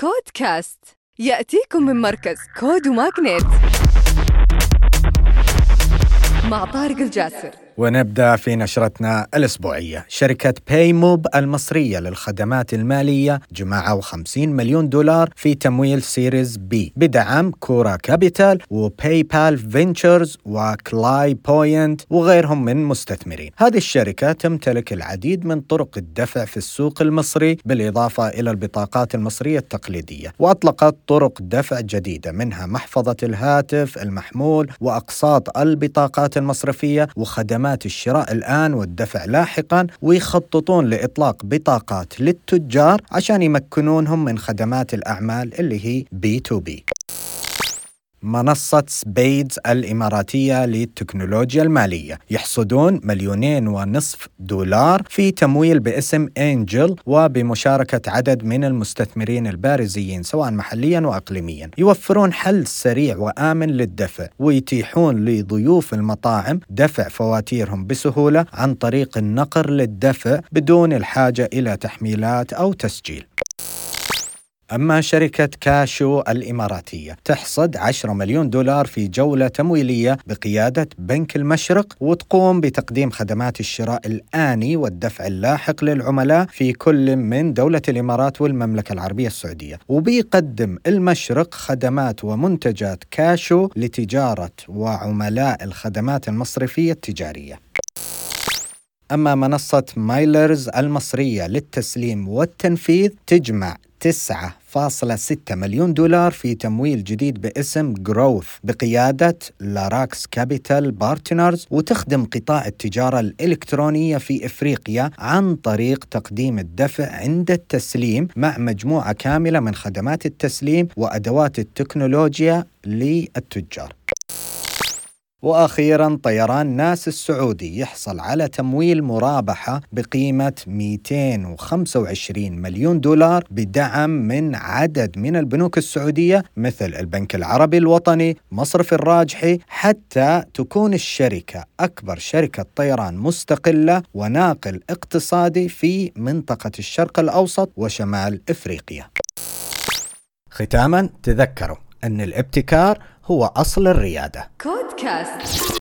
كود كاست. يأتيكم من مركز كود وماغنيت مع طارق الجاسر. ونبدأ في نشرتنا الأسبوعية، شركة باي موب المصرية للخدمات المالية جمعوا 50 مليون دولار في تمويل Series B بدعم كورا كابيتال وباي بال فينتشرز وكلاي بوينت وغيرهم من مستثمرين. هذه الشركة تمتلك العديد من طرق الدفع في السوق المصري بالإضافة إلى البطاقات المصرية التقليدية، وأطلقت طرق دفع جديدة منها محفظة الهاتف المحمول وأقساط البطاقات المصرفية وخدمات خدمات الشراء الآن والدفع لاحقا ويخططون لإطلاق بطاقات للتجار عشان يمكنونهم من خدمات الأعمال اللي هي B2B. منصة سبيدز الإماراتية للتكنولوجيا المالية. يحصدون مليونين ونصف دولار في تمويل باسم Angel وبمشاركة عدد من المستثمرين البارزين سواء محليا وأقليميا. يوفرون حل سريع وآمن للدفع ويتيحون لضيوف المطاعم دفع فواتيرهم بسهولة عن طريق النقر للدفع بدون الحاجة إلى تحميلات أو تسجيل. أما شركة كاشو الإماراتية تحصد 10 مليون دولار في جولة تمويلية بقيادة بنك المشرق وتقوم بتقديم خدمات الشراء الآني والدفع اللاحق للعملاء في كل من دولة الإمارات والمملكة العربية السعودية. وبيقدم المشرق خدمات ومنتجات كاشو لتجارة وعملاء الخدمات المصرفية التجارية. أما منصة مايلرز المصرية للتسليم والتنفيذ تجمع 9.6 مليون دولار في تمويل جديد باسم Growth بقيادة لاراكس كابيتال بارتنرز وتخدم قطاع التجارة الإلكترونية في إفريقيا عن طريق تقديم الدفع عند التسليم مع مجموعة كاملة من خدمات التسليم وأدوات التكنولوجيا للتجار. وأخيرا طيران ناس السعودي يحصل على تمويل مرابحة بقيمة 225 مليون دولار بدعم من عدد من البنوك السعودية مثل البنك العربي الوطني، مصرف الراجحي، حتى تكون الشركة أكبر شركة طيران مستقلة وناقل اقتصادي في منطقة الشرق الأوسط وشمال إفريقيا. ختاما تذكروا أن الابتكار هو أصل الريادة. كودكاست.